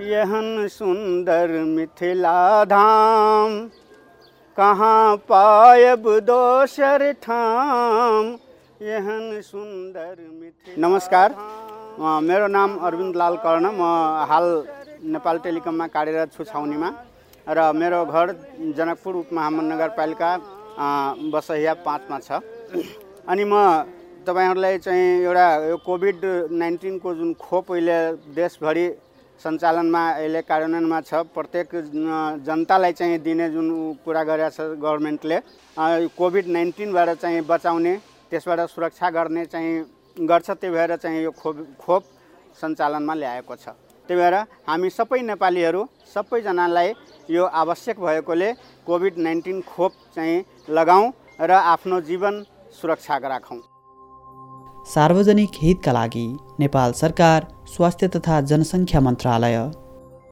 यहन सुंदर मिथिला धाम कहाँ पायब दोसर ठाम? यहन सुंदर मिथिला नमस्कार। मेरो नाम अरविन्द लाल कर्ण। म हाल नेपाल टेलिकममा कार्यरत छु छाउनीमा र मेरो घर जनकपुर उपमहामन नगरपालिका अ, बसैया पाँचमा छ। अनि म तपाईँहरूलाई चाहिँ एउटा यो कोभिड नाइन्टिनको जुन खोप अहिले देशभरि सञ्चालनमा अहिले कार्यान्वयनमा छ। प्रत्येक जनतालाई चाहिँ दिने जुन कुरा गरेको छ गभर्मेन्टले कोभिड नाइन्टिनबाट चाहिँ बचाउने त्यसबाट सुरक्षा गर्ने चाहिँ गर्छ। त्यही भएर चाहिँ यो खोप खोप सञ्चालनमा ल्याएको छ। त्यही भएर हामी सबै नेपालीहरू सबैजनालाई यो आवश्यक भएकोले कोभिड नाइन्टिन खोप चाहिँ लगाउँ र आफ्नो जीवन सुरक्षा राखौँ। सार्वजनिक हितका लागि नेपाल सरकार स्वास्थ्य तथा जनसङ्ख्या मन्त्रालय।